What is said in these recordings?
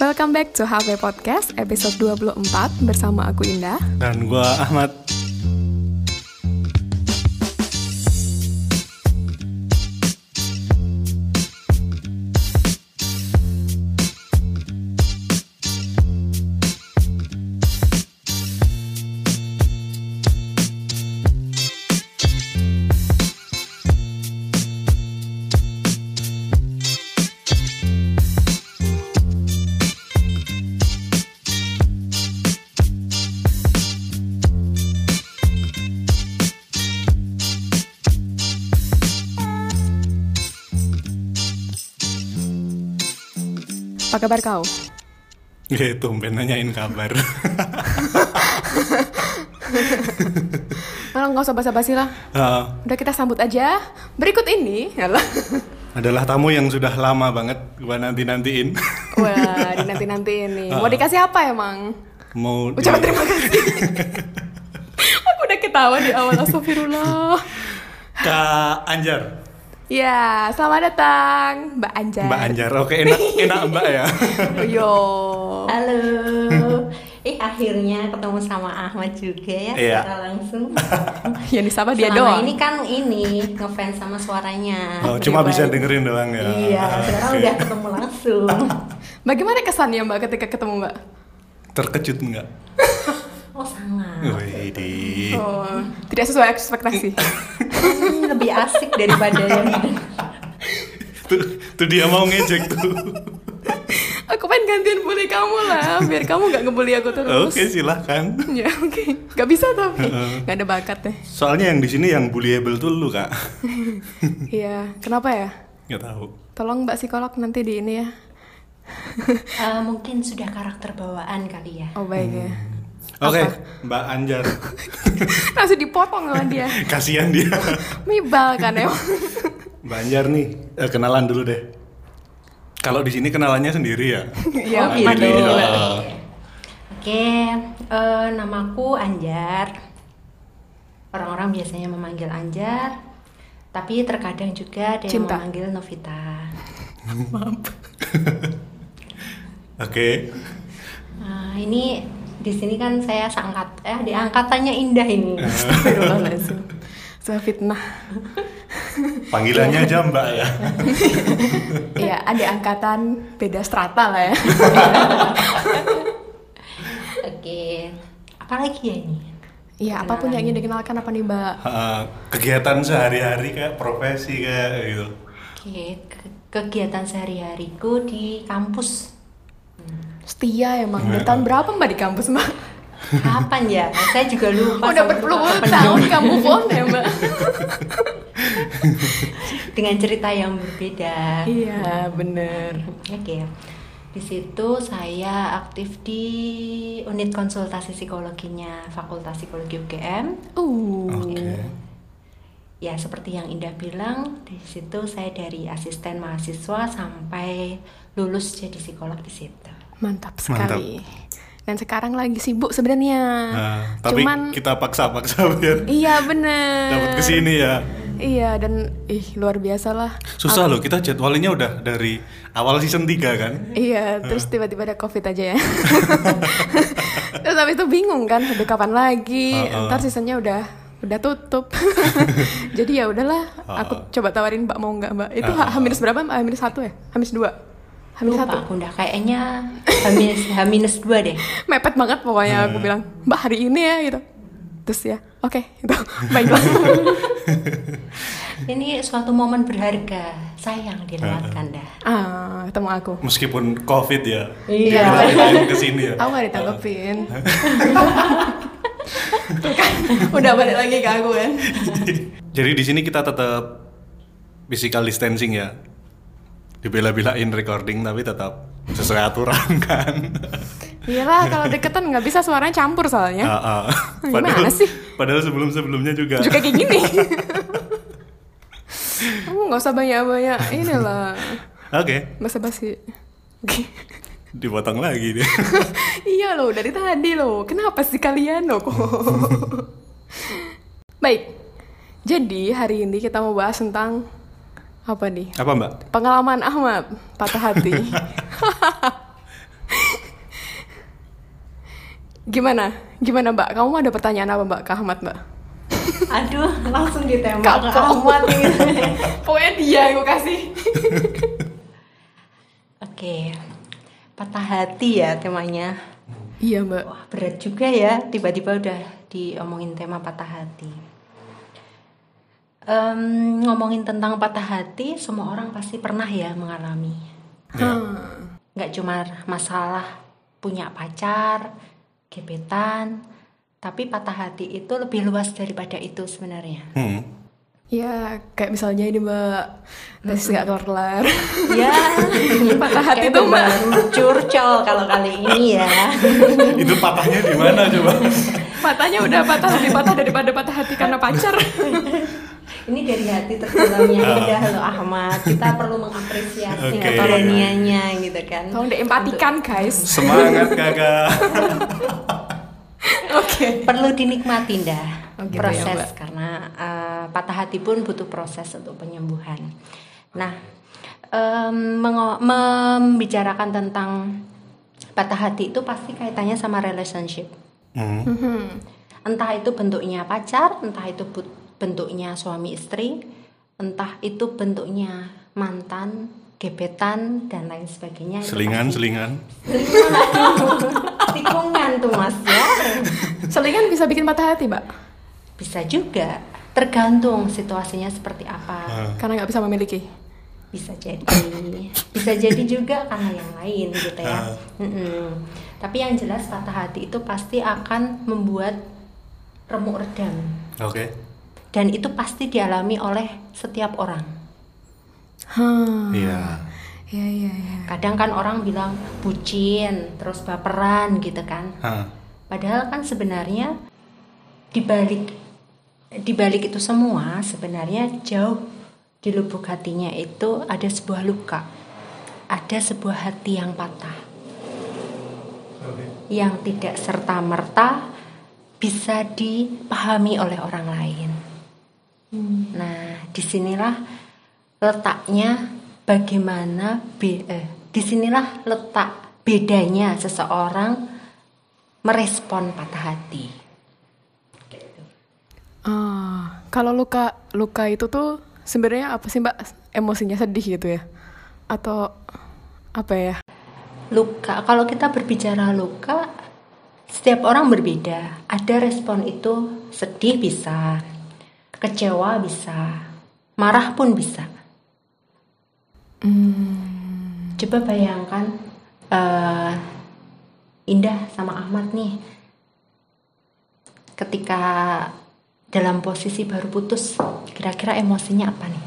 Welcome back to HV Podcast episode 24 bersama aku Indah. Dan gua Ahmad. Apa kabar kau? Ya tumben nanyain kabar. Malah nggak usah basa-basi lah. Eh, Udah kita sambut aja. Berikut ini, yalah. adalah tamu yang sudah lama banget gua nanti-nantiin. Wah, dinanti-nanti ini. Mau dikasih apa emang? Mau di- Ucapan terima kasih. aku udah ketawa di awal, astagfirullah. Kak Anjar. Ya, selamat datang Mbak Anjar. Mbak Anjar. Oke, enak enak Mbak ya. Yo. Halo. Eh akhirnya ketemu sama Ahmad juga ya Iya. secara langsung. Yang disapa dia Selama doang. ini kan ini ngefans sama suaranya. Oh, cuma Oke, bisa dengerin doang ya. Iya, sekarang Oke. udah ketemu langsung. Bagaimana kesannya Mbak ketika ketemu Mbak? Terkejut enggak? Oh sangat. Wih. Oh, tidak sesuai ekspektasi. Hmm, lebih asik daripada yang Tuh, tuh dia mau ngejek tuh. aku pengen gantian bully kamu lah, biar kamu nggak ngebully aku terus. Oke, silahkan. Ya oke, Gak bisa tapi Gak ada bakat deh Soalnya yang di sini yang bullyable tuh lu, Kak. Iya, kenapa ya? Nggak tahu. Tolong mbak psikolog nanti di ini ya Eh, mungkin sudah karakter bawaan kali ya. Oh baik ya Oke, Apa? Mbak Anjar. Langsung dipotong sama dia Kasihan dia. Mibal kan emang Mbak Anjar nih, eh, kenalan dulu deh. Kalau di sini kenalannya sendiri ya. Iya, Oh, gitu. Oke, eh, namaku Anjar. Orang-orang biasanya memanggil Anjar, tapi terkadang juga ada yang Cinta. memanggil Novita. Oke. Nah, ini di sini kan saya seangkat, eh di angkatannya Indah ini. Astagfirullahaladzim Saya fitnah Panggilannya aja Mbak ya. Iya, ada angkatan beda strata lah ya Oke, apalagi ya ini? Iya, apa pun yang ingin dikenalkan apa nih mbak? Eh, kegiatan sehari-hari kayak profesi kayak gitu. Oke, ke- kegiatan sehari-hariku di kampus. Setia emang, dari tahun berapa mbak di kampus mbak? Kapan ya? Saya juga lupa. Udah berpuluh tahun kamu phone ya mbak? Dengan cerita yang berbeda. Iya, bener Oke. Di situ saya aktif di unit konsultasi psikologinya Fakultas Psikologi UGM. Uh, Oke. Ya, seperti yang Indah bilang, di situ saya dari asisten mahasiswa sampai lulus jadi psikolog di situ. Mantap sekali. Dan sekarang lagi sibuk sebenarnya. Nah, tapi Cuman kita paksa-paksa biar iya bener. dapat ke sini ya. Iya dan ih luar biasa lah. Susah loh, kita jadwalnya udah dari awal season 3 kan. Iya, terus tiba-tiba ada covid aja ya. terus habis itu bingung kan, aduh kapan lagi? Heeh. Ntar seasonnya udah udah tutup. Jadi ya udahlah, aku coba tawarin Mbak mau nggak Mbak? Itu H minus berapa Mbak? H minus satu ya? H minus dua? H minus Lupa satu? aku udah kayaknya H-minus H-minus dua deh. Mepet banget pokoknya aku bilang, Mbak hari ini ya gitu. Terus ya, oke, itu baiklah. Ini suatu momen berharga, sayang dilewatkan dah. ah, ketemu aku. Meskipun Covid ya. Iya. Kita ke sini ya. Aku gak ditanggepin. Tuh kan, udah balik lagi ke aku kan. Jadi di sini kita tetap physical distancing ya. Dibela-belain recording tapi tetap sesuai aturan kan. Iyalah kalau deketan nggak bisa suaranya campur soalnya. Ah. Gimana Padahal, sih? padahal sebelum-sebelumnya juga. Juga kayak gini. Kamu nggak usah banyak-banyak inilah. Oke, Basa-basi. dipotong lagi dia. iya loh dari tadi loh. Kenapa sih kalian loh kok? Baik. Jadi hari ini kita mau bahas tentang apa nih? Apa mbak? Pengalaman Ahmad patah hati. Gimana? Gimana Mbak? Kamu ada pertanyaan apa Mbak ke Ahmad Mbak? Aduh, langsung ditembak ke. Ahmad gitu. Pokoknya dia yang gue kasih. Oke, patah hati ya temanya. iya Mbak. Wah berat juga ya, tiba-tiba udah diomongin tema patah hati. Em, ngomongin tentang patah hati, semua orang pasti pernah ya mengalami. Ya. Nggak cuma masalah punya pacar, gebetan, tapi patah hati itu lebih luas daripada itu sebenarnya. Hmm. Ya kayak misalnya ini Mbak tes nggak kelar-kelar. Ya, Patah hati tuh, Mbak. curcol kalau kali ini ya. Itu patahnya di mana coba? Matanya udah patah lebih patah daripada patah hati karena pacar. Ini dari hati terdalamnya udah loh Ahmad. Kita perlu mengapresiasi Oke. kolonianya gitu kan. Tolong diempatikan guys. Semangat kakak. Oke. Perlu dinikmati dah gitu ya, proses Mbak. karena eh, patah hati pun butuh proses untuk penyembuhan. Nah, em, mengo- membicarakan tentang patah hati itu pasti kaitannya sama relationship. Hmm. Entah itu bentuknya pacar, entah itu bu- bentuknya suami istri, entah itu bentuknya mantan, gebetan dan lain sebagainya. Selingan, pasti- selingan. tikungan tuh mas ya. Selingan bisa bikin patah hati Mbak. Bisa juga, tergantung situasinya seperti apa. Ah. Karena nggak bisa memiliki. Bisa jadi, bisa jadi juga karena yang lain gitu ya. Ah. Mm-mm. Tapi yang jelas patah hati itu pasti akan membuat remuk redam. Oke. Dan itu pasti dialami oleh setiap orang. Hah. Iya. Iya iya iya. Kadang kan orang bilang bucin, terus baperan gitu kan. Hah. Padahal kan sebenarnya dibalik dibalik itu semua sebenarnya jauh di lubuk hatinya itu ada sebuah luka, ada sebuah hati yang patah, yang tidak serta merta bisa dipahami oleh orang lain. Nah, di sinilah letaknya bagaimana be, eh, di sinilah letak bedanya seseorang merespon patah hati. Ah, kalau luka luka itu tuh sebenarnya apa sih Mbak? Emosinya sedih gitu ya? Atau apa ya? Luka, kalau kita berbicara luka, setiap orang berbeda. Ada respon itu sedih bisa, kecewa bisa, marah pun bisa. Coba bayangkan eh, Indah sama Ahmad nih, ketika dalam posisi baru putus, kira-kira emosinya apa nih?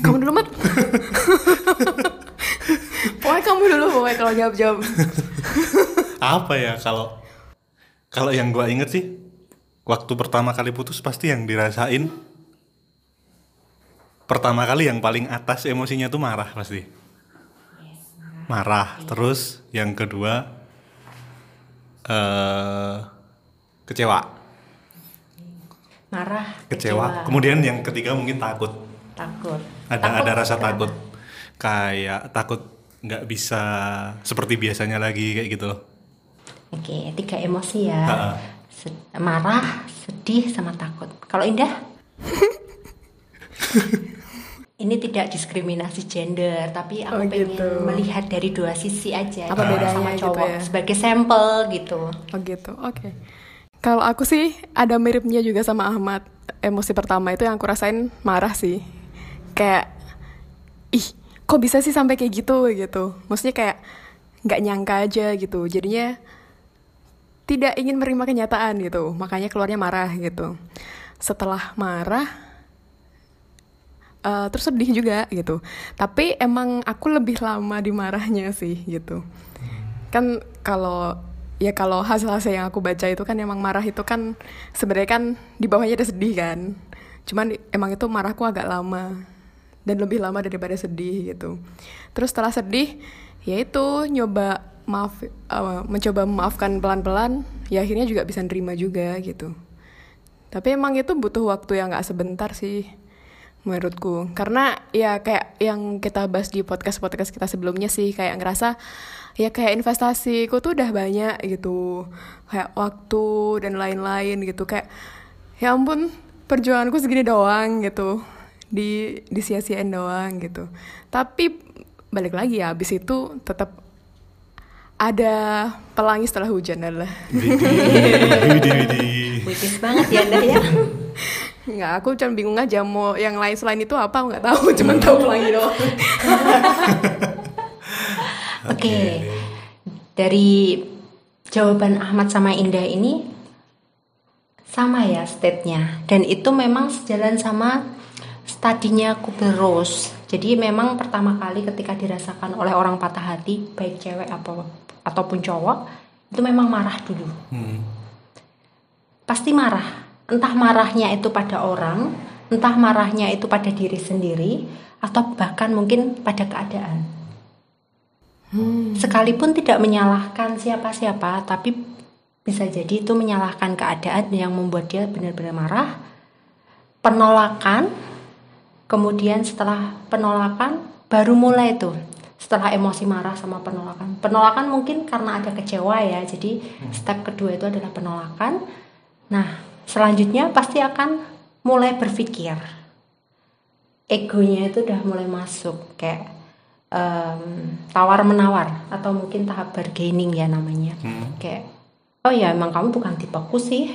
Kamu dulu Mat. pokoknya kamu dulu pokoknya kalau jawab jawab. Apa ya kalau kalau yang gua inget sih waktu pertama kali putus pasti yang dirasain pertama kali yang paling atas emosinya tuh marah pasti. Marah. Terus yang kedua eh kecewa. Marah, Kecewa. Kemudian yang ketiga mungkin takut. takut. Ada Takut ada rasa takut. Kayak takut nggak bisa seperti biasanya lagi kayak gitu loh. Oke, tiga emosi ya. Ha-ha. Marah, sedih, sama takut. Kalau Indah? Ini tidak diskriminasi gender, tapi aku Oh, pengen gitu. melihat dari dua sisi aja. Apa bedanya sama gitu cowok ya? sebagai sampel gitu. Oh gitu, oke. Kalau aku sih ada miripnya juga sama Ahmad. Emosi pertama itu yang aku rasain marah sih. Kayak, ih kok bisa sih sampai kayak gitu gitu. Maksudnya kayak nggak nyangka aja gitu. Jadinya tidak ingin menerima kenyataan gitu. Makanya keluarnya marah gitu. Setelah marah, eh, terus sedih juga gitu. Tapi emang aku lebih lama dimarahnya sih gitu. Kan kalau ya kalau hasil-hasil yang aku baca itu kan emang marah itu kan sebenarnya kan di bawahnya ada sedih kan. Cuman emang itu marahku agak lama dan lebih lama daripada sedih gitu. Terus setelah sedih ya itu nyoba maaf eh, mencoba memaafkan pelan-pelan ya akhirnya juga bisa nerima juga gitu. Tapi emang itu butuh waktu yang nggak sebentar sih. menurutku karena ya kayak yang kita bahas di podcast podcast kita sebelumnya sih kayak ngerasa ya kayak investasiku tuh udah banyak gitu kayak waktu dan lain-lain gitu kayak ya ampun perjuanganku segini doang gitu di disia-siain doang gitu tapi balik lagi ya abis itu tetap ada pelangi setelah hujan adalah. Puitis banget ya Anda ya. Nggak, aku cuma bingung aja mau yang lain selain itu apa aku nggak tahu, cuma tahu pelangi doang. Oke. Dari jawaban Ahmad sama Indah ini sama ya state-nya dan itu memang sejalan sama studinya Kubler-Ross. Jadi memang pertama kali ketika dirasakan oleh orang patah hati, baik cewek apa ataupun cowok, itu memang marah dulu. Hmm. Pasti marah. Entah marahnya itu pada orang, entah marahnya itu pada diri sendiri, atau bahkan mungkin pada keadaan. Sekalipun tidak menyalahkan siapa-siapa, tapi bisa jadi itu menyalahkan keadaan yang membuat dia benar-benar marah. Penolakan, kemudian setelah penolakan baru mulai tuh. Setelah emosi marah sama penolakan. Penolakan mungkin karena ada kecewa ya. Jadi step kedua itu adalah penolakan. Nah, selanjutnya pasti akan mulai berpikir. Egonya itu udah mulai masuk kayak tawar menawar atau mungkin tahap bargaining ya namanya. Kayak oh ya emang kamu bukan tipeku sih.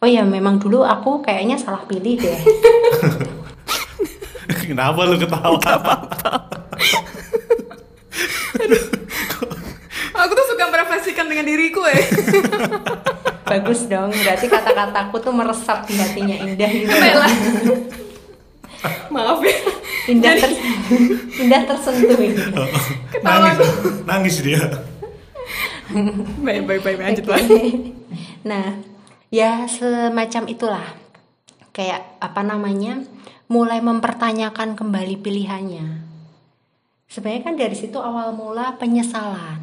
Oh ya memang dulu aku kayaknya salah pilih deh. Kenapa lu ketawa? Aku tuh suka merefleksikan dengan diriku ya. Bagus dong, berarti kata-kataku tuh meresap di hatinya Indah gitu. Baiklah. Maaf ya. Indah, ter- Indah tersentuh ini. Ketawa nangis, nangis dia. Baik, baik, baik, lanjut lah. Nah, ya semacam itulah. Kayak apa namanya? Mulai mempertanyakan kembali pilihannya. Sebenarnya kan dari situ awal mula penyesalan.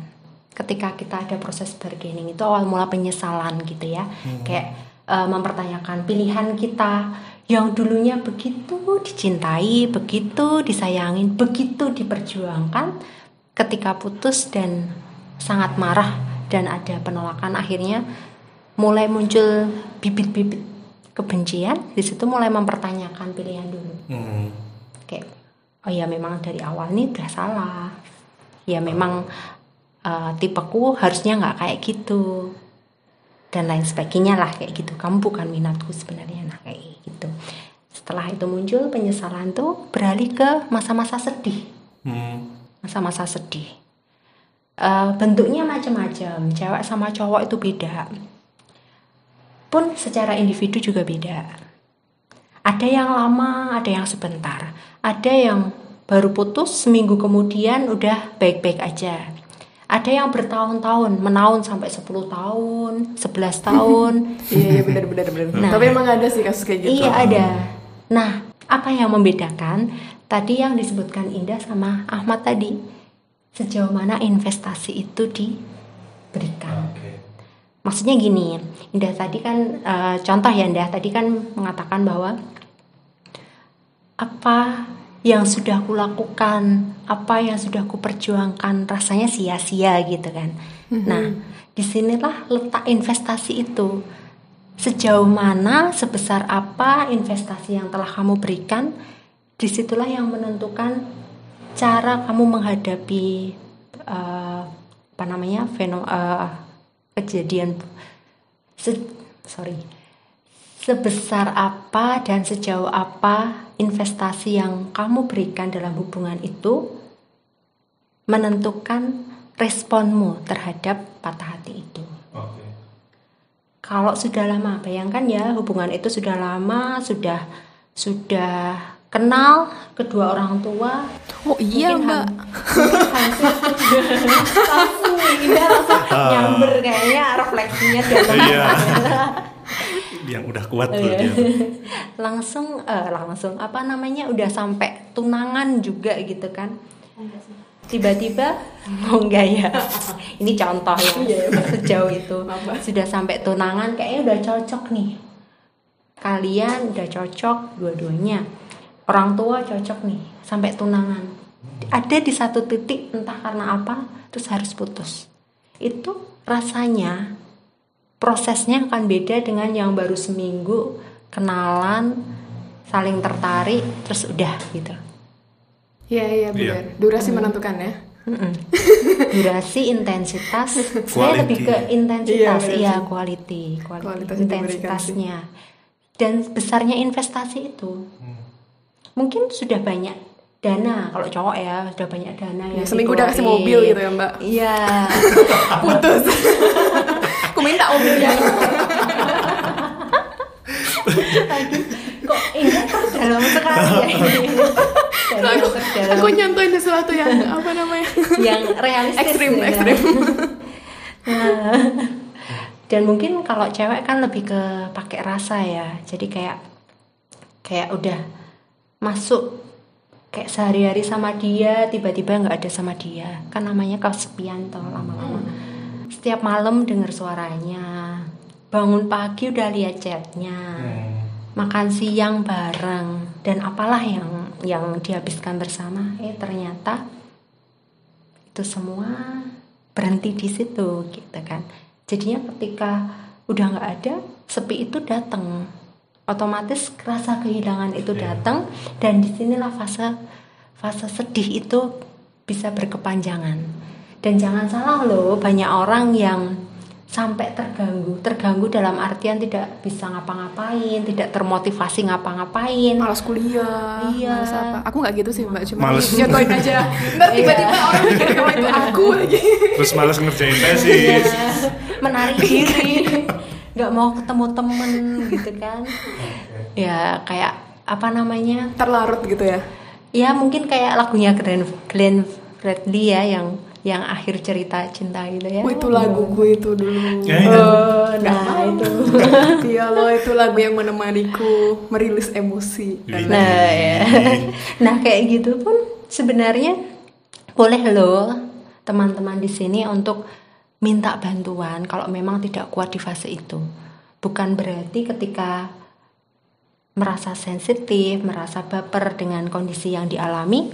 Ketika kita ada proses bargaining itu awal mula penyesalan gitu ya. Kayak eh, mempertanyakan pilihan kita yang dulunya begitu dicintai, begitu disayangin, begitu diperjuangkan ketika putus dan sangat marah dan ada penolakan akhirnya mulai muncul bibit-bibit kebencian di situ mulai mempertanyakan pilihan dulu Hmm. Oh ya memang dari awal ini udah salah. Ya memang eh, tipeku harusnya nggak kayak gitu. Dan lain sebagainya lah kayak gitu. Kamu bukan minatku sebenarnya. Nah kayak gitu. Setelah itu muncul penyesalan tuh beralih ke masa-masa sedih. Hmm. masa-masa sedih. Eh, bentuknya macam-macam. Cewek sama cowok itu beda. Pun secara individu juga beda ada yang lama ada yang sebentar ada yang baru putus seminggu kemudian udah baik-baik aja ada yang bertahun-tahun menaun sampai 10 tahun 11 tahun Iya, iya benar benar benar. Nah. Tapi emang ada sih kasus kayak gitu. Iya ada. Nah, apa yang membedakan tadi yang disebutkan Indah sama Ahmad tadi? Sejauh mana investasi itu diberikan? Maksudnya gini, Indah tadi kan eh, contoh ya Indah tadi kan mengatakan bahwa apa yang sudah aku lakukan, apa yang sudah aku perjuangkan rasanya sia-sia gitu kan. Nah, di sinilah letak investasi itu. Sejauh mana, sebesar apa investasi yang telah kamu berikan, di situlah yang menentukan cara kamu menghadapi eh, apa namanya feno eh, kejadian se- sorry sebesar apa dan sejauh apa investasi yang kamu berikan dalam hubungan itu menentukan responmu terhadap patah hati itu. Oke. Kalau sudah lama, bayangkan ya hubungan itu sudah lama, sudah sudah kenal kedua orang tua. Oh iya Mungkin mbak. ham- mungkin hampir langsung Indah langsung nyamber kayaknya refleksinya di atas Iya. Yang udah kuat tuh dia. langsung eh, langsung apa namanya udah sampai tunangan juga gitu kan. Tiba-tiba oh enggak ya? Ini contoh ya sejauh itu. Sudah sampai tunangan kayaknya udah cocok nih. Kalian udah cocok dua-duanya. Orang tua cocok nih sampai tunangan. Ada di satu titik entah karena apa terus harus putus. Itu rasanya prosesnya akan beda dengan yang baru seminggu kenalan saling tertarik terus udah gitu. Iya iya benar. Durasi menentukan ya. Mm-mm. durasi intensitas. Saya lebih ke intensitas. Iya, iya sih. quality, quality. Kualitas intensitasnya. Dan besarnya investasi itu. Mungkin sudah banyak dana. Kalau cowok ya sudah banyak dana Ya, yang seminggu udah kasih mobil gitu ya, Mbak. iya. Putus. Aku minta mobilnya. kok ini dalam sekali ya dalam aku, terdalam aku nyontoin sesuatu yang apa namanya? yang realistis Ekstrim, ya. ekstrim. Nah, dan mungkin kalau cewek kan lebih ke pakai rasa ya jadi kayak kayak udah masuk kayak sehari-hari sama dia tiba-tiba nggak ada sama dia kan namanya kesepian toh lama-lama setiap malam dengar suaranya. Bangun pagi udah lihat chatnya. Makan siang bareng. Dan apalah yang yang dihabiskan bersama. Eh ternyata itu semua berhenti di situ gitu kan. Jadinya ketika udah nggak ada sepi itu datang otomatis rasa kehilangan itu datang dan di sinilah fase fase sedih itu bisa berkepanjangan dan jangan salah loh banyak orang yang sampai terganggu terganggu dalam artian tidak bisa ngapa-ngapain tidak termotivasi ngapa-ngapain Malas kuliah. Iya. Malas apa? Aku nggak gitu sih Mbak, cuma Males. aja. Ntar tiba-tiba orang mikir kalau itu aku lagi. Terus malas ngerjain Iya, tesis. menarik diri nggak mau ketemu temen gitu kan ya kayak apa namanya Terlarut gitu ya. ya mungkin kayak lagunya Glenn Glenn Fredly ya yang yang akhir cerita cinta gitu ya. Oh, itu lagu gue itu dulu. Ya, ya. Oh, nah itu. Iya loh, itu lagu yang menemaniku merilis emosi. nah ya. Nah kayak gitu pun sebenarnya boleh loh teman-teman di sini untuk minta bantuan kalau memang tidak kuat di fase itu. Bukan berarti ketika merasa sensitif merasa baper dengan kondisi yang dialami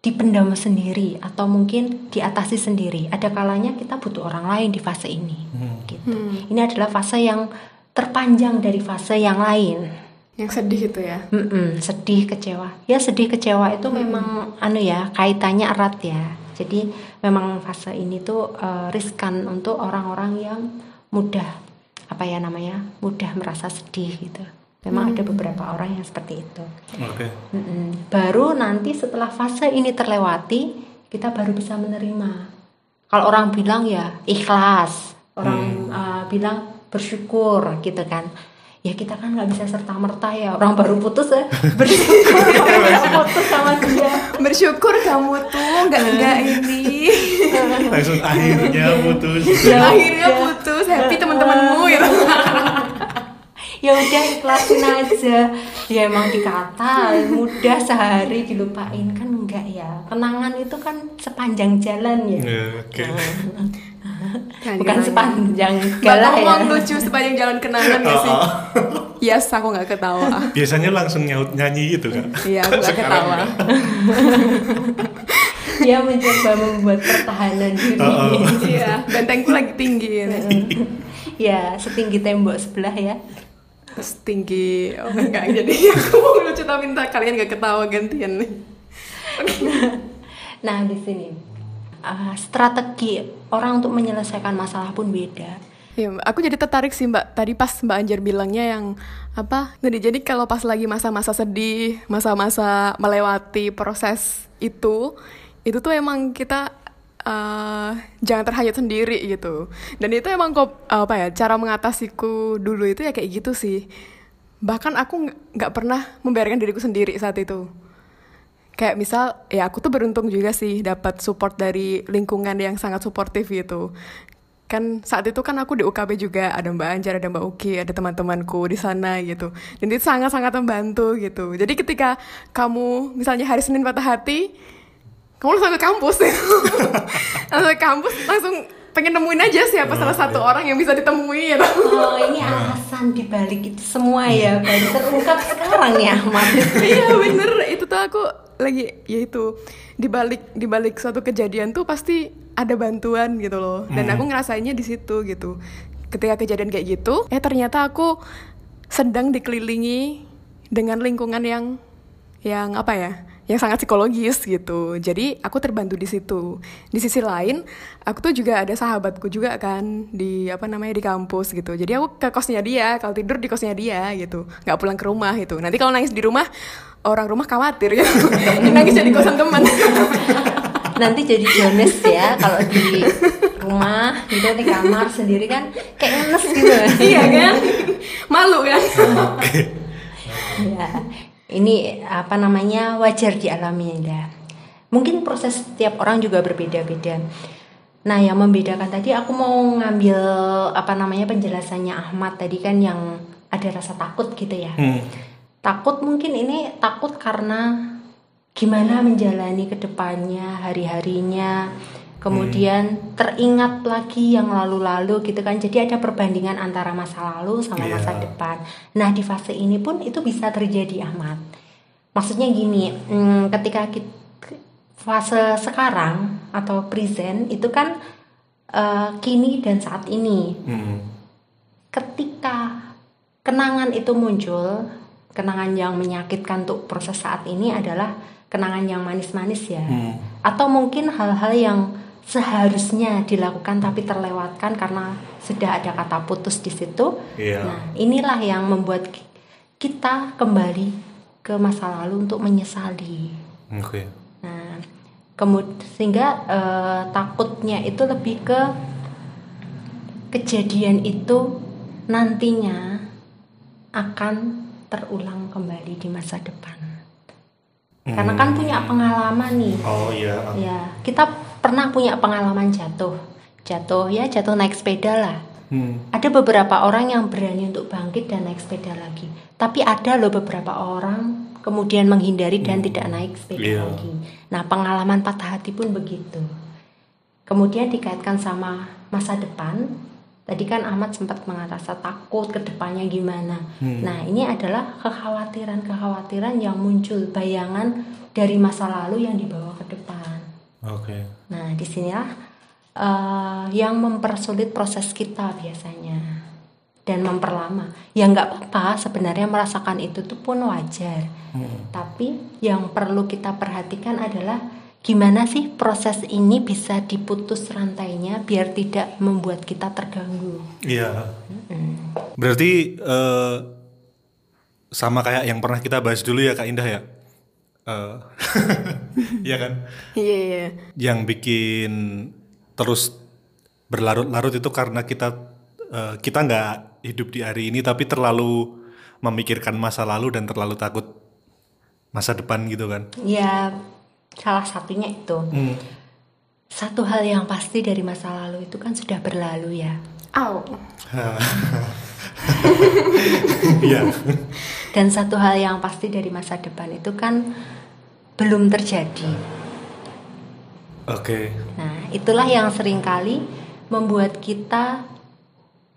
dipendam sendiri atau mungkin diatasi sendiri. Ada kalanya kita butuh orang lain di fase ini. Gitu. Ini adalah fase yang terpanjang dari fase yang lain. Yang sedih itu ya. Mm-mm, sedih kecewa. Ya sedih kecewa itu memang anu ya kaitannya erat ya. Jadi memang fase ini tuh eh, riskan untuk orang-orang yang mudah apa ya namanya mudah merasa sedih gitu memang ada beberapa orang yang seperti itu. Oke. Mm-mm. baru nanti setelah fase ini terlewati kita baru bisa menerima. Kalau orang bilang ya ikhlas. Orang uh, bilang bersyukur gitu kan. Ya kita kan nggak bisa serta merta ya. Orang baru putus ya bersyukur. Nggak putus sama dia. Bersyukur kamu tuh nggak nggak ini. Langsung akhirnya putus. Ya Akhirnya putus, happy teman-temanmu gitu. ya udah ikhlasin aja ya emang dikata mudah sehari dilupain kan enggak ya kenangan itu kan sepanjang jalan ya Ya, Oke. bukan sepanjang galah ya lucu sepanjang jalan kenangan ya sih. Yes, aku nggak ketawa. Biasanya langsung nyaut nyanyi gitu kan? Iya, aku nggak ketawa. dia mencoba membuat pertahanan diri Iya, bentengku lagi tinggi ini. ya setinggi tembok sebelah ya Terus tinggi, oh enggak jadi aku mau lucu tapi minta kalian gak ketawa gantian nih. nah di sini uh, strategi orang untuk menyelesaikan masalah pun beda Mbak. aku jadi tertarik sih Mbak. Tadi pas Mbak Anjar bilangnya yang apa? Jadi jadi kalau pas lagi masa-masa sedih, masa-masa melewati proses itu, itu tuh emang kita eh, jangan terhanyut sendiri gitu. Dan itu emang kok apa ya? Cara mengatasiku dulu itu ya kayak gitu sih. Bahkan aku nggak- pernah membiarkan diriku sendiri saat itu kayak misal ya aku tuh beruntung juga sih dapat support dari lingkungan yang sangat suportif gitu kan saat itu kan aku di UKB juga ada Mbak Anjar ada Mbak Uki ada teman-temanku di sana gitu dan itu sangat-sangat membantu gitu jadi ketika kamu misalnya hari Senin patah hati kamu langsung ke kampus langsung ke kampus langsung pengen nemuin aja siapa salah satu orang yang bisa ditemui gitu. Oh ini alasan dibalik itu semua ya baru terungkap sekarang ya Ahmad. iya bener. Itu tuh aku lagi ya itu dibalik dibalik suatu kejadian tuh pasti ada bantuan gitu loh. Dan aku ngerasainnya di situ gitu. Ketika kejadian kayak gitu eh ternyata aku sedang dikelilingi dengan lingkungan yang yang apa ya yang sangat psikologis gitu. Jadi aku terbantu di situ. Di sisi lain aku tuh juga ada sahabatku juga kan di apa namanya di kampus gitu. Jadi aku ke kosnya dia kalau tidur di kosnya dia gitu. Nggak pulang ke rumah gitu. Nanti kalau nangis di rumah orang rumah khawatir gitu. Nangis jadi kosan teman. Nanti jadi Jones ya kalau di rumah gitu di kamar sendiri kan kayak ngenes gitu. iya kan? Malu kan? Ya, ini apa namanya wajar dialami ya. Mungkin proses setiap orang juga berbeda-beda. Nah, yang membedakan tadi aku mau ngambil apa namanya penjelasannya Ahmad tadi kan yang ada rasa takut gitu ya. Hmm. Takut mungkin ini takut karena gimana menjalani ke depannya, hari-harinya. Kemudian teringat lagi yang lalu-lalu gitu kan. Jadi ada perbandingan antara masa lalu sama Iya. masa depan. Nah di fase ini pun itu bisa terjadi Ahmad. Maksudnya gini, hmm, ketika kita fase sekarang atau present itu kan eh, kini dan saat ini Hmm. ketika kenangan itu muncul, kenangan yang menyakitkan untuk proses saat ini adalah kenangan yang manis-manis ya. Hmm. Atau mungkin hal-hal yang seharusnya dilakukan tapi terlewatkan karena sudah ada kata putus di situ. Iya. Nah, inilah yang membuat ki- kita kembali ke masa lalu untuk menyesali. Oke. Nah, kemudian sehingga eh, takutnya itu lebih ke kejadian itu nantinya akan terulang kembali di masa depan. Karena kan punya pengalaman nih. Oh iya. Ya, kita pernah punya pengalaman jatuh. Jatuh ya, jatuh naik sepeda lah. Hmm. Ada beberapa orang yang berani untuk bangkit dan naik sepeda lagi. Tapi ada loh beberapa orang kemudian menghindari dan tidak naik sepeda Iya. lagi. Nah, pengalaman patah hati pun begitu. Kemudian dikaitkan sama masa depan. Tadi kan Ahmad sempat merasa takut ke depannya gimana. Nah, ini adalah kekhawatiran-kekhawatiran yang muncul, bayangan dari masa lalu yang dibawa ke depan. Oke. Nah, di sinilah eh, yang mempersulit proses kita biasanya dan memperlama. Ya nggak apa-apa sebenarnya merasakan itu tuh pun wajar. Tapi yang perlu kita perhatikan adalah gimana sih proses ini bisa diputus rantainya biar tidak membuat kita terganggu. Iya. Berarti eh, sama kayak yang pernah kita bahas dulu ya Kak Indah ya. Eh, Iya kan? iya iya Yang bikin terus berlarut-larut itu karena kita eh, kita nggak hidup di hari ini tapi terlalu memikirkan masa lalu dan terlalu takut masa depan gitu kan. Ya salah satunya itu. Hmm. Satu hal yang pasti dari masa lalu itu kan sudah berlalu ya. Au. Iya. Dan satu hal yang pasti dari masa depan itu kan belum terjadi. Oke. Nah, itulah yang sering kali membuat kita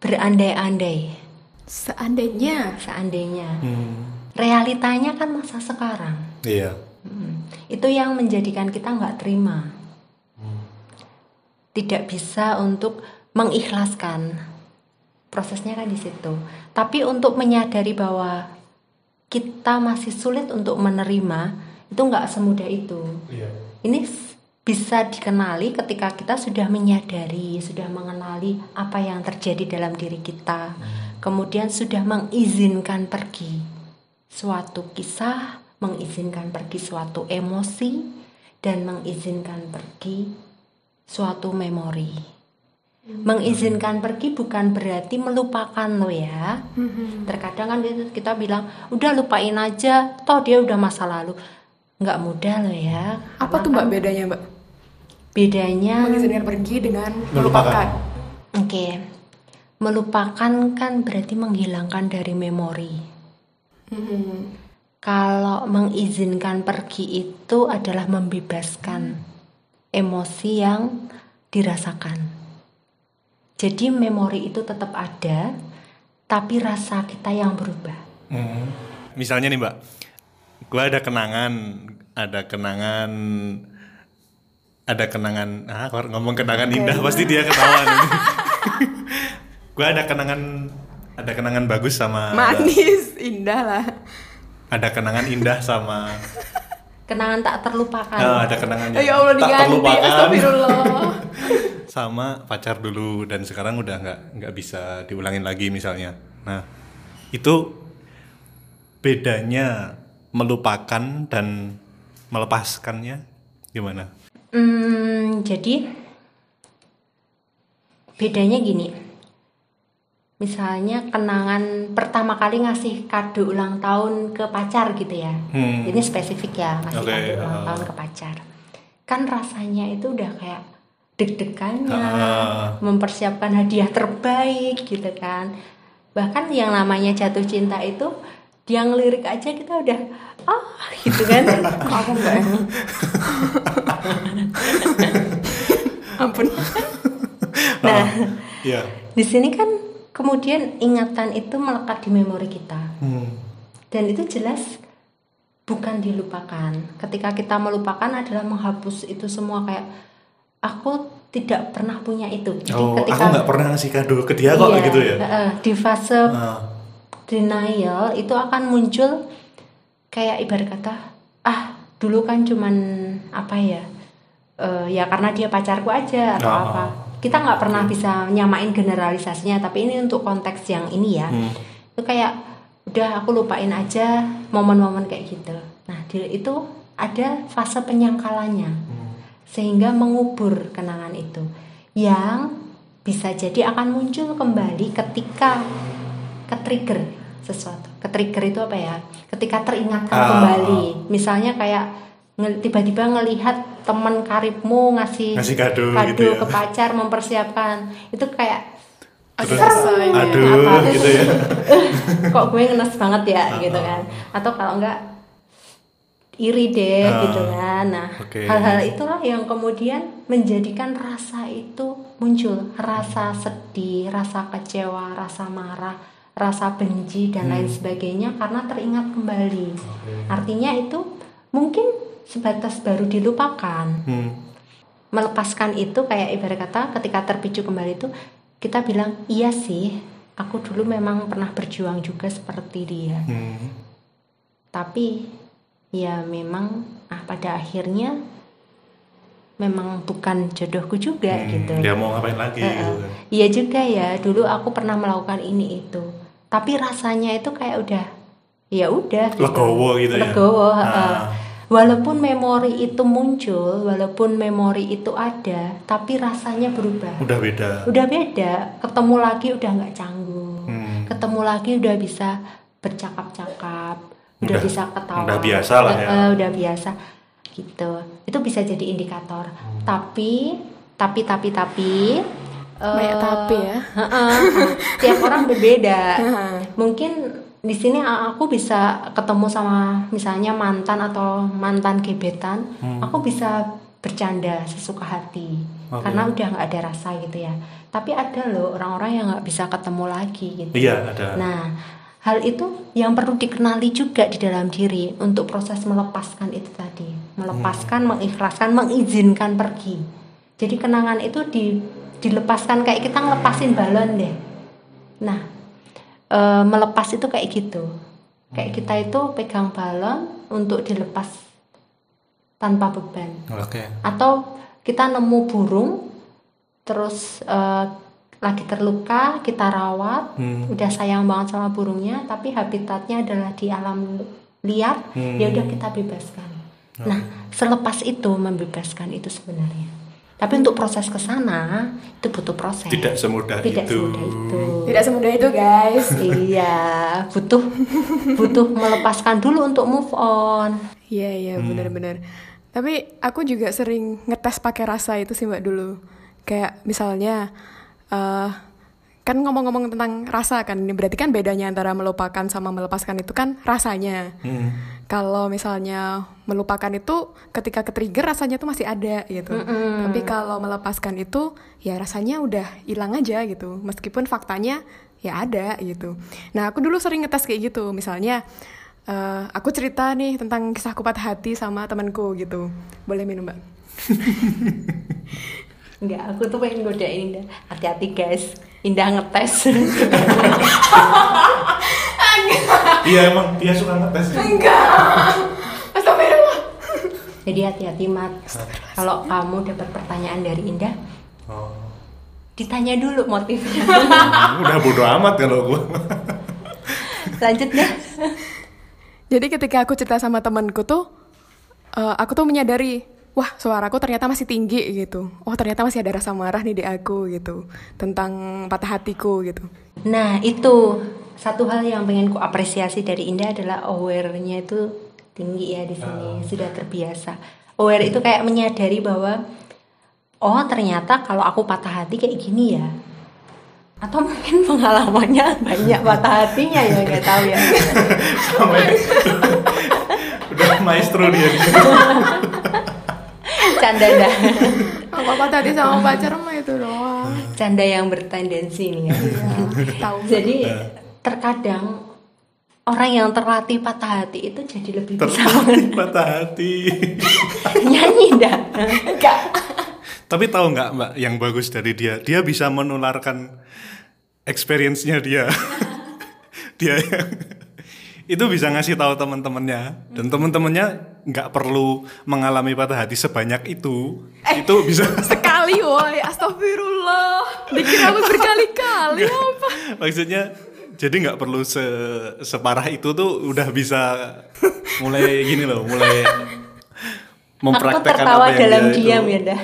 berandai-andai. seandainya Seandainya Hmm. realitanya kan masa sekarang. Iya. Mm, Itu yang menjadikan kita nggak terima. Tidak bisa untuk mengikhlaskan. Prosesnya kan di situ. Tapi untuk menyadari bahwa kita masih sulit untuk menerima itu nggak semudah itu. Iya. Ini bisa dikenali ketika kita sudah menyadari, sudah mengenali apa yang terjadi dalam diri kita, kemudian sudah mengizinkan pergi suatu kisah, mengizinkan pergi suatu emosi, dan mengizinkan pergi suatu memori. Mengizinkan pergi bukan berarti melupakan lo ya. Terkadang kan kita bilang, udah lupain aja, toh dia udah masa lalu. Nggak mudah lo ya. apa tuh mbak bedanya mbak Bedanya, mengizinkan pergi dengan Melupakan. melupakan oke, melupakan kan berarti menghilangkan dari memori. Kalau mengizinkan pergi itu adalah membebaskan emosi yang dirasakan. Jadi memori itu tetap ada, tapi rasa kita yang berubah. Hmm. Misalnya nih mbak, gue ada kenangan, ada kenangan, ada kenangan, ah kalau ngomong kenangan indah pasti dia ketawa nih. gue ada kenangan, ada kenangan bagus sama, Manis, indah lah. ada kenangan indah sama, Kenangan tak terlupakan. ah, ada kenangan yang Ya Allah tak diganti, terlupakan astagfirullah. sama pacar dulu dan sekarang udah nggak nggak bisa diulangin lagi misalnya. Nah itu bedanya melupakan dan melepaskannya gimana? Hmm, jadi bedanya gini. Misalnya kenangan pertama kali ngasih kado ulang tahun ke pacar gitu ya. Hmm. Ini spesifik ya, ngasih Oke, kado ulang uh. tahun ke pacar. Kan rasanya itu udah kayak deg-degannya, Ah. mempersiapkan hadiah terbaik gitu kan. Bahkan yang namanya jatuh cinta itu dia ngelirik aja kita udah ah gitu kan. Aku enggak ya? Ampun. Nah, Iya. Di sini kan kemudian ingatan itu melekat di memori kita. Hmm. Dan itu jelas bukan dilupakan. Ketika kita melupakan adalah menghapus itu semua kayak aku tidak pernah punya itu. Jadi Oh, ketika aku nggak pernah ngasih kado ke dia kok Iya, gitu ya? heeh, di fase Ah. Denial itu akan muncul kayak ibarat kata ah dulu kan cuman apa ya eh, ya karena dia pacarku aja atau Ah. apa. Kita nggak pernah bisa nyamain generalisasinya tapi ini untuk konteks yang ini ya. Hmm. itu kayak udah aku lupain aja momen-momen kayak gitu. Nah di- itu ada fase penyangkalannya. Sehingga mengubur kenangan itu. Yang bisa jadi akan muncul kembali ketika ke-trigger sesuatu. Ke-trigger itu apa ya? Ketika teringatkan Ah. kembali. Misalnya kayak tiba-tiba ngelihat teman karibmu ngasih, Ngasih kado gitu ya. ke pacar mempersiapkan. Itu kayak Terus, aduh Apa? gitu ya. kok gue ngenes banget ya Ah, gitu ah. kan. Atau kalau enggak iri deh Ah, gitu kan. Nah, oke. hal-hal itulah yang kemudian menjadikan rasa itu muncul, rasa sedih, rasa kecewa, rasa marah, rasa benci dan lain Hmm. sebagainya karena teringat kembali. Artinya itu mungkin sebatas baru dilupakan. Hmm. Melepaskan itu kayak ibarat kata ketika terpicu kembali itu kita bilang iya sih, aku dulu memang pernah berjuang juga seperti dia Hmm. tapi ya memang ah pada akhirnya memang bukan jodohku juga Hmm, gitu Dia mau ngapain lagi Eh, gitu kan. iya juga ya dulu aku pernah melakukan ini itu tapi rasanya itu kayak udah ya udah gitu. Legowo gitu ya. Legowo, heeh. walaupun memori itu muncul walaupun memori itu ada tapi rasanya berubah Udah beda. udah beda ketemu lagi udah nggak canggung Hmm. ketemu lagi udah bisa bercakap-cakap udah, Udah- bisa ketawa udah biasa lah ya. Eh, udah biasa gitu itu bisa jadi indikator Hmm. tapi tapi tapi tapi eh, Banyak tapi ya. heeh, tiap orang berbeda mungkin di sini aku bisa ketemu sama misalnya mantan atau mantan gebetan Hmm. aku bisa bercanda sesuka hati Oke. karena udah nggak ada rasa gitu ya tapi ada loh orang-orang yang nggak bisa ketemu lagi gitu Iya ada. nah hal itu yang perlu dikenali juga di dalam diri untuk proses melepaskan itu tadi melepaskan mengikhlaskan mengizinkan pergi jadi kenangan itu di dilepaskan kayak kita ngelepasin balon deh. Nah e, melepas itu kayak gitu. Kayak kita itu pegang balon untuk dilepas tanpa beban. Oke. atau kita nemu burung terus eh, lagi terluka kita rawat. Hmm. udah sayang banget sama burungnya tapi habitatnya adalah di alam liar Hmm. ya udah kita bebaskan. Nah selepas itu membebaskan itu sebenarnya tapi untuk proses ke sana itu butuh proses Tidak semudah tidak itu. semudah itu Tidak semudah itu guys. iya butuh butuh melepaskan dulu untuk move on Iya iya Hmm. benar-benar. Tapi aku juga sering ngetes pakai rasa itu sih mbak dulu. Kayak misalnya, eh kan ngomong-ngomong tentang rasa kan ini berarti kan bedanya antara melupakan sama melepaskan itu kan rasanya. Hmm. kalau misalnya melupakan itu ketika ke trigger rasanya tuh masih ada gitu. Tapi kalau melepaskan itu ya rasanya udah hilang aja gitu. Meskipun faktanya ya ada gitu. Nah aku dulu sering ngetes kayak gitu. Misalnya eh, aku cerita nih tentang kisahku patah hati sama temanku gitu. Boleh minum mbak Enggak, aku tuh pengen godain Indah. Hati-hati guys, Indah ngetes. Iya emang dia suka ngetes. Astagfirullah Jadi hati-hati Mat. Kalau kamu dapat pertanyaan dari Indah, Oh. ditanya dulu motifnya. Udah bodo amat kalau gue. Lanjut deh. Jadi ketika aku cerita sama temanku tuh, eh, aku tuh menyadari, wah suaraku ternyata masih tinggi gitu. Oh ternyata masih ada rasa marah nih di aku gitu tentang patah hatiku gitu. Nah itu satu hal yang pengen ku apresiasi dari Indah adalah aware-nya itu tinggi ya di sini sudah terbiasa. Aware itu kayak menyadari bahwa oh ternyata kalau aku patah hati kayak gini ya. Atau mungkin pengalamannya banyak patah hatinya ya nggak tahu ya. Sampai udah maestro dia. Canda dah. Aku patah hati sama pacar mah itu doang. Canda yang bertendensi nih ya. Tahu. Jadi terkadang orang yang terlatih patah hati itu jadi lebih bisa Terlatih patah hati. nyanyi dah. Enggak. Tapi tahu nggak mbak yang bagus dari dia? Dia bisa menularkan experience-nya dia. dia yang itu bisa ngasih tahu teman-temannya dan teman-temannya nggak perlu mengalami patah hati sebanyak itu. Itu bisa Sekali woi, astagfirullah. Dikira aku berkali-kali apa? maksudnya jadi nggak perlu se separah itu tuh udah bisa mulai gini loh, mulai mempraktekkan apa yang dalam dia diam itu- ya dah.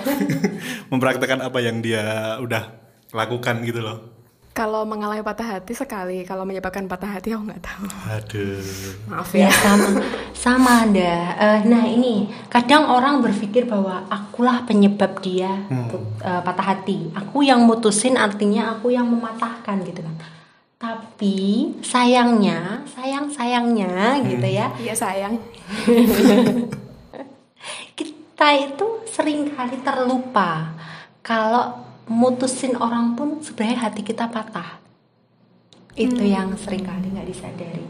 mempraktekkan apa yang dia udah lakukan gitu loh. Kalau mengalami patah hati sekali, kalau menyebabkan patah hati aku nggak tahu. Aduh. Maaf Ya ya. sama, sama dah. Eh, nah ini kadang orang berpikir bahwa akulah penyebab dia put- eh, patah hati. Aku yang mutusin artinya aku yang mematahkan gitu kan. Tapi sayangnya, sayang sayangnya gitu ya. Iya sayang. kita itu sering kali terlupa kalau mutusin orang pun sebenarnya hati kita patah. Itu yang sering kali nggak disadari.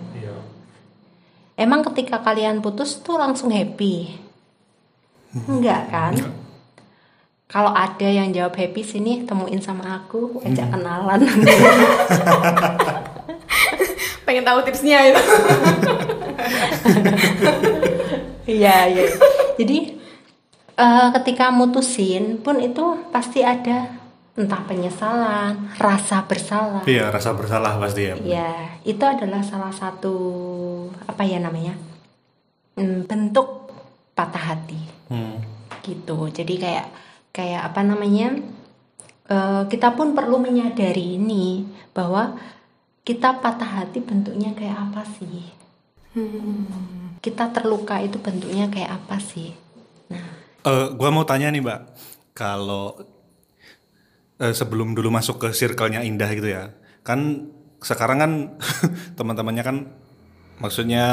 Emang ketika kalian putus tuh langsung happy? Enggak kan? Kalau ada yang jawab happy sini temuin sama aku ajak kenalan. Pengen tahu tipsnya itu. Iya, iya. Jadi eh, ketika mutusin pun itu pasti ada entah penyesalan, rasa bersalah. Iya, rasa bersalah pasti ya. Ya, itu adalah salah satu apa ya namanya? Hmm, bentuk patah hati Hmm. gitu. Jadi kayak kayak apa namanya? eh, kita pun perlu menyadari ini bahwa kita patah hati bentuknya kayak apa sih? Kita terluka itu bentuknya kayak apa sih? Nah, Eh, gua mau tanya nih, Mbak. Kalau eh, sebelum dulu masuk ke circle-nya Indah gitu ya. Kan sekarang kan teman-temannya kan maksudnya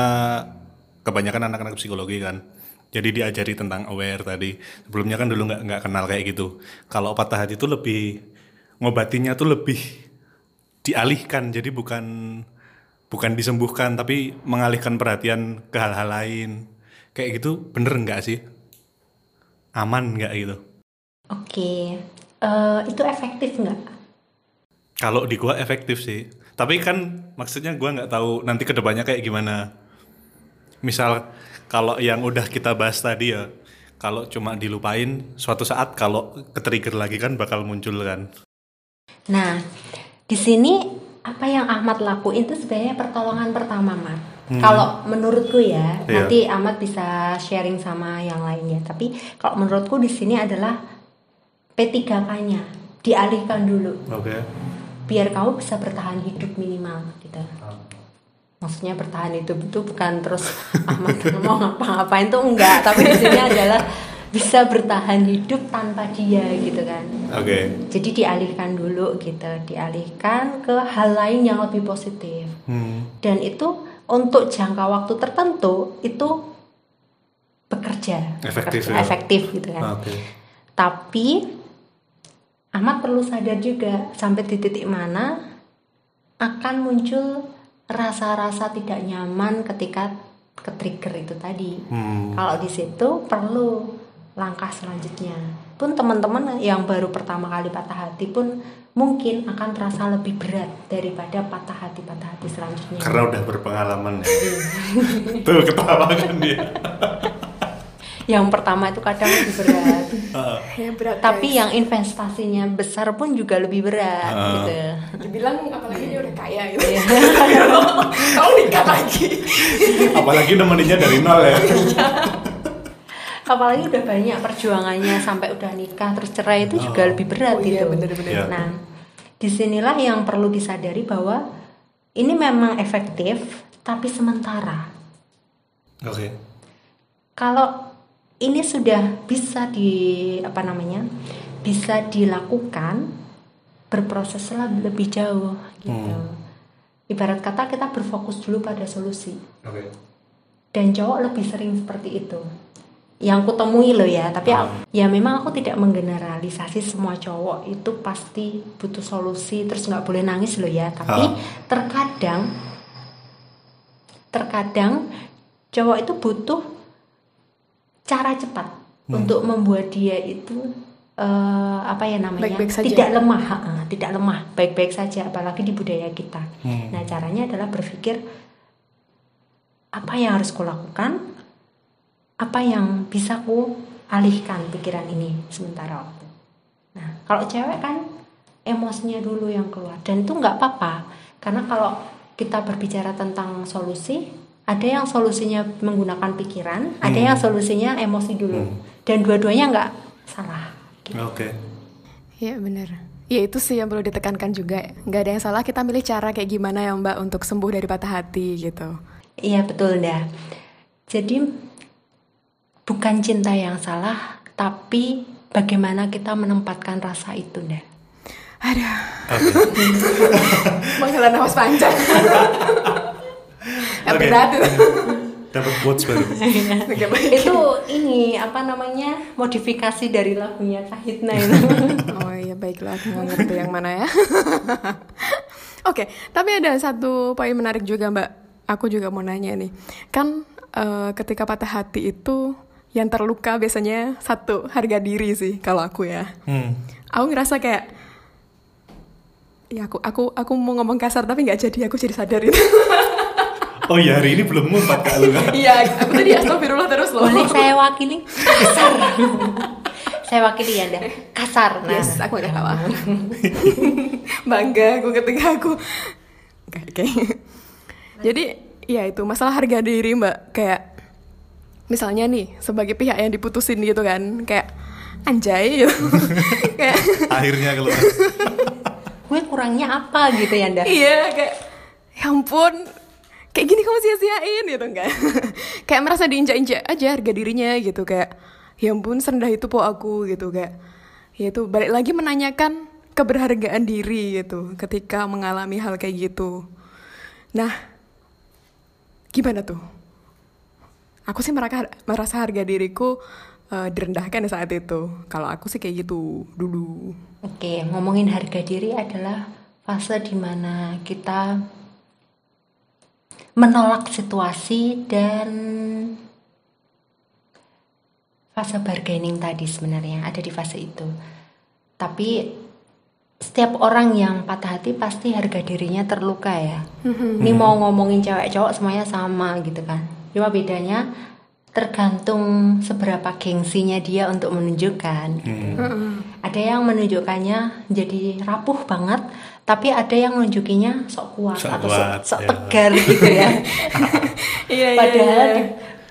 kebanyakan anak-anak psikologi kan. Jadi diajari tentang aware tadi. Sebelumnya kan dulu nggak nggak kenal kayak gitu. Kalau patah hati itu lebih ngobatinya tuh lebih dialihkan. Jadi bukan bukan disembuhkan tapi mengalihkan perhatian ke hal-hal lain. Kayak gitu bener nggak sih? Aman nggak gitu? Oke, Eh, itu efektif nggak? Kalau di gua efektif sih. Tapi kan maksudnya gua nggak tahu nanti ke depannya kayak gimana. Misal kalau yang udah kita bahas tadi ya, kalau cuma dilupain, suatu saat kalau ketrigger lagi kan bakal muncul kan. Nah, di sini apa yang Ahmad lakuin itu sebenarnya pertolongan pertama, Mat. Kalau menurutku ya, Iya. nanti Ahmad bisa sharing sama yang lainnya. Tapi kalau menurutku di sini adalah P3K-nya dialihkan dulu, Oke. biar kamu bisa bertahan hidup minimal gitu. Maksudnya bertahan hidup itu bukan terus Ahmad mau ngapa-ngapain tuh enggak, tapi di sini adalah bisa bertahan hidup tanpa dia gitu kan Oke. jadi dialihkan dulu gitu dialihkan ke hal lain yang lebih positif Hmm. dan itu untuk jangka waktu tertentu itu bekerja Efektif bekerja, ya? efektif gitu kan Oke. tapi Ahmad perlu sadar juga sampai di titik mana akan muncul rasa-rasa tidak nyaman ketika ke trigger itu tadi. Hmm. Kalau di situ perlu langkah selanjutnya. Pun teman-teman yang baru pertama kali patah hati pun mungkin akan terasa lebih berat daripada patah hati patah hati selanjutnya. Karena udah berpengalaman ya. Tuh ketawa kan dia. Yang pertama itu kadang lebih berat. Ah. Ya berat. Tapi guys. yang investasinya besar pun juga lebih berat Ah. gitu. dibilang apalagi dia udah kaya gitu. Iya. Kau nikah lagi. Apalagi nemeninnya dari nol ya. apalagi udah banyak perjuangannya sampai udah nikah terus cerai itu juga lebih berat Oh iya, gitu. bener-bener. Iya. Nah, di sinilah yang perlu disadari bahwa ini memang efektif tapi sementara. Oke. Kalau ini sudah bisa di apa namanya bisa dilakukan berproseslah lebih jauh gitu. Ibarat kata kita berfokus dulu pada solusi Oke. dan cowok lebih sering seperti itu yang ku temui loh ya tapi Ah. ya memang aku tidak menggeneralisasi semua cowok itu pasti butuh solusi terus nggak boleh nangis loh ya tapi Ah. terkadang terkadang cowok itu butuh cara cepat Hmm. untuk membuat dia itu eh, apa ya namanya? Baik-baik saja. tidak lemah ha, tidak lemah. Baik-baik saja apalagi di budaya kita. Hmm. nah caranya adalah berpikir apa yang harus kulakukan apa yang bisa ku alihkan pikiran ini sementara waktu? Nah kalau cewek kan emosinya dulu yang keluar. Dan itu nggak apa-apa. Karena kalau kita berbicara tentang solusi ada yang solusinya menggunakan pikiran ada yang solusinya emosi dulu Hmm. dan dua-duanya nggak salah Oke. Iya bener. Ya itu sih yang perlu ditekankan juga. Nggak ada yang salah kita milih cara kayak gimana ya mbak untuk sembuh dari patah hati gitu. Iya betul dah. Jadi bukan cinta yang salah, tapi bagaimana kita menempatkan rasa itu dah. Aduh, Oke. menghela nafas panjang. Oke. Berat itu. Dapat quotes baru. Itu ini apa namanya modifikasi dari lagunya Kahitna itu. Oh iya baiklah aku ngerti yang mana ya. Oke, tapi ada satu poin menarik juga mbak. Aku juga mau nanya nih. Kan eh, ketika patah hati itu yang terluka biasanya satu harga diri sih kalau aku ya. Hmm. Aku ngerasa kayak ya aku aku aku mau ngomong kasar tapi nggak jadi aku jadi sadar itu. Oh iya hari ini belum ngumpat kak lu kan? Iya, aku tadi astagfirullah terus loh. Boleh saya wakili kasar. saya wakili ya dah kasar. Nah, Yes, aku udah tahu. Bangga aku ketika aku Oke, oke. Jadi, ya itu masalah harga diri, Mbak. Kayak misalnya nih, sebagai pihak yang diputusin gitu kan, kayak anjay gitu. kayak Akhirnya keluar. gue kurangnya apa gitu ya dah. iya, kayak ya ampun. Kayak gini kamu sia-siain gitu kan. kayak merasa diinjak-injak aja harga dirinya gitu kayak ya ampun serendah itu po aku gitu kayak ya itu balik lagi menanyakan keberhargaan diri gitu ketika mengalami hal kayak gitu. Nah, gimana tuh? Aku sih merasa, merasa harga diriku eh, direndahkan di saat itu. Kalau aku sih kayak gitu dulu. Oke, ngomongin harga diri adalah fase di mana kita menolak situasi dan fase bargaining tadi sebenarnya ada di fase itu. Tapi setiap orang yang patah hati pasti harga dirinya terluka ya. Ini mau ngomongin cewek cowok semuanya sama gitu kan. Cuma bedanya tergantung seberapa gengsinya dia untuk menunjukkan. gitu. Ada yang menunjukkannya jadi rapuh banget, tapi ada yang menunjukinya sok kuat Sok atau kuat, sok, sok ya. tegar gitu ya. Iya, Padahal di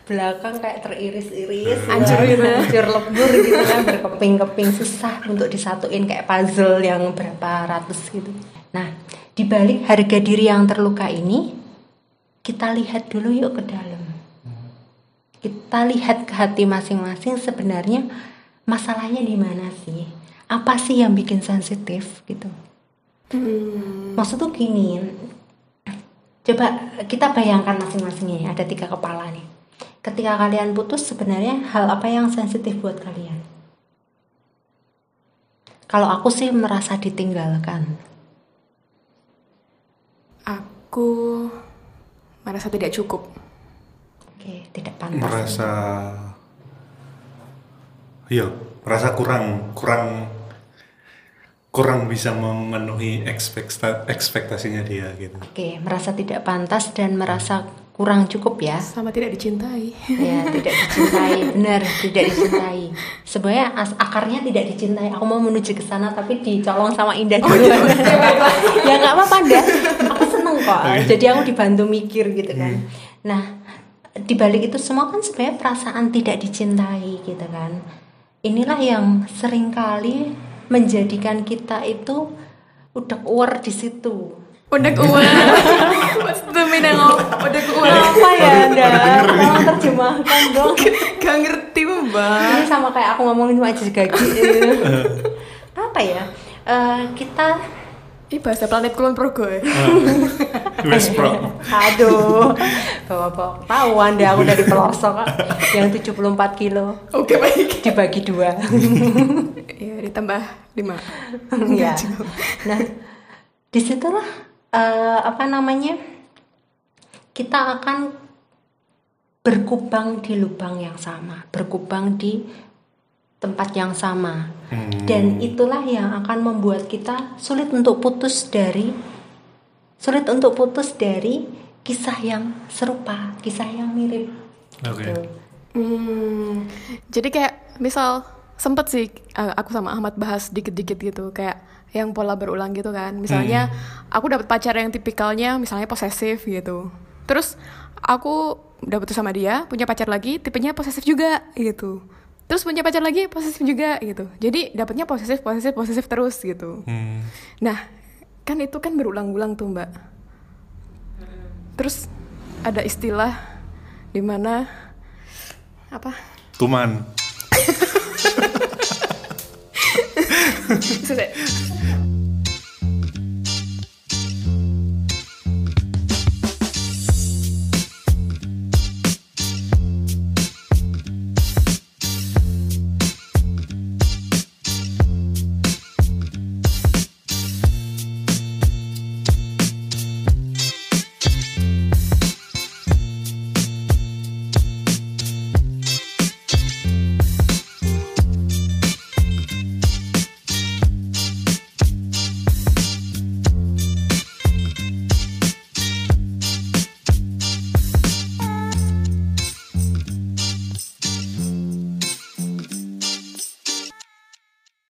belakang kayak teriris-iris, Hancur ya, gitu. hancur lebur gitu kan, berkeping-keping susah untuk disatuin kayak puzzle yang berapa ratus gitu. Nah, di balik harga diri yang terluka ini, kita lihat dulu yuk ke dalam. kita lihat ke hati masing-masing sebenarnya masalahnya di mana sih apa sih yang bikin sensitif gitu maksud tuh gini coba kita bayangkan masing-masing ya ada tiga kepala nih. Ketika kalian putus sebenarnya hal apa yang sensitif buat kalian? Kalau aku sih merasa ditinggalkan. Aku merasa tidak cukup. oke tidak pantas. Merasa iya merasa kurang kurang kurang bisa memenuhi ekspekta, ekspektasinya dia gitu. Oke merasa tidak pantas dan merasa kurang cukup ya. Sama tidak dicintai. ya tidak dicintai benar tidak dicintai. Sebenarnya as- akarnya tidak dicintai. Aku mau menuju ke sana tapi dicolong sama Indah dulu. Ya nggak apa-apa dah aku seneng kok. Jadi aku dibantu mikir gitu kan. Nah dibalik itu semua kan sebenarnya perasaan tidak dicintai gitu kan. Inilah yang sering kali menjadikan kita itu udah uwer di situ. Udah the meaning of udah kuat? apa ya anda tolong terjemahkan dong. Gak ngerti mbak. ini sama kayak aku ngomongin sama Aziz Gagi apa ya? Eh, kita Ini bahasa planet Kulon Progo ya. West Brom aduh. Bawa-bawa. Tahu anda aku dari pelosok yang 74 kilo. Oke baik. dibagi dua. Ya ditambah lima. ya nah di situlah eh, apa namanya kita akan berkubang di lubang yang sama berkubang di tempat yang sama dan itulah yang akan membuat kita sulit untuk putus dari sulit untuk putus dari kisah yang serupa kisah yang mirip oke Gitu. Hmm, jadi kayak misal sempet sih uh, aku sama Ahmad bahas dikit-dikit gitu kayak yang pola berulang gitu kan. Misalnya aku dapat pacar yang tipikalnya misalnya posesif gitu. Terus aku udah putus sama dia, punya pacar lagi, tipenya posesif juga gitu. Terus punya pacar lagi posesif juga gitu. Jadi dapatnya posesif, posesif, posesif terus gitu. Hmm. Nah, kan itu kan berulang-ulang tuh, Mbak. Terus ada istilah di mana apa? Tuman.